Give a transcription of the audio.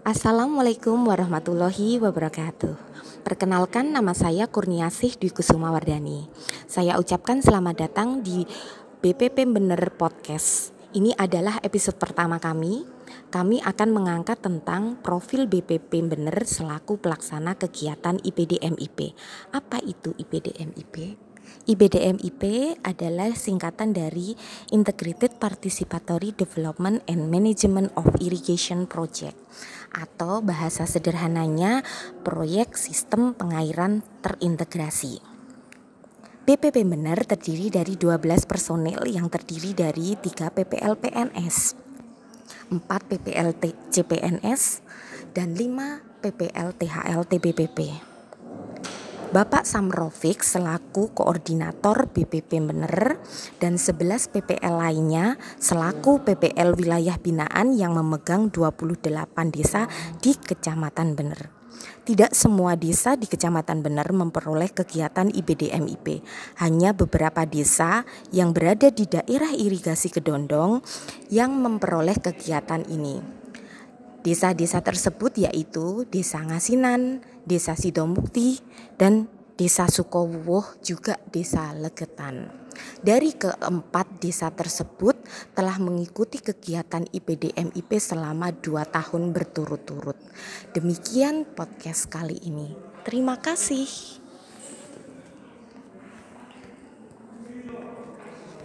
Assalamualaikum warahmatullahi wabarakatuh. Perkenalkan nama saya Kurniasih Dwi Kusuma Wardani. Saya ucapkan selamat datang di BPP Bener Podcast. Ini adalah episode pertama kami. Kami akan mengangkat tentang profil BPP Bener selaku pelaksana kegiatan IPDMIP. Apa itu IPDMIP? IBDMIP adalah singkatan dari Integrated Participatory Development and Management of Irrigation Project atau bahasa sederhananya proyek sistem pengairan terintegrasi. BPP Benar terdiri dari 12 personel yang terdiri dari 3 PPL PNS, 4 PPL CPNS, dan 5 PPL THL TBPP. Bapak Samrofik selaku koordinator BPP Bener dan 11 PPL lainnya selaku PPL wilayah binaan yang memegang 28 desa di Kecamatan Bener. Tidak semua desa di Kecamatan Bener memperoleh kegiatan IBDMIP. Hanya beberapa desa yang berada di daerah irigasi Kedondong yang memperoleh kegiatan ini. Desa-desa tersebut yaitu Desa Ngasinan, Desa Sidomukti, dan Desa Sukowuh juga Desa Legetan. Dari keempat desa tersebut telah mengikuti kegiatan IPDMIP selama dua tahun berturut-turut. Demikian podcast kali ini. Terima kasih.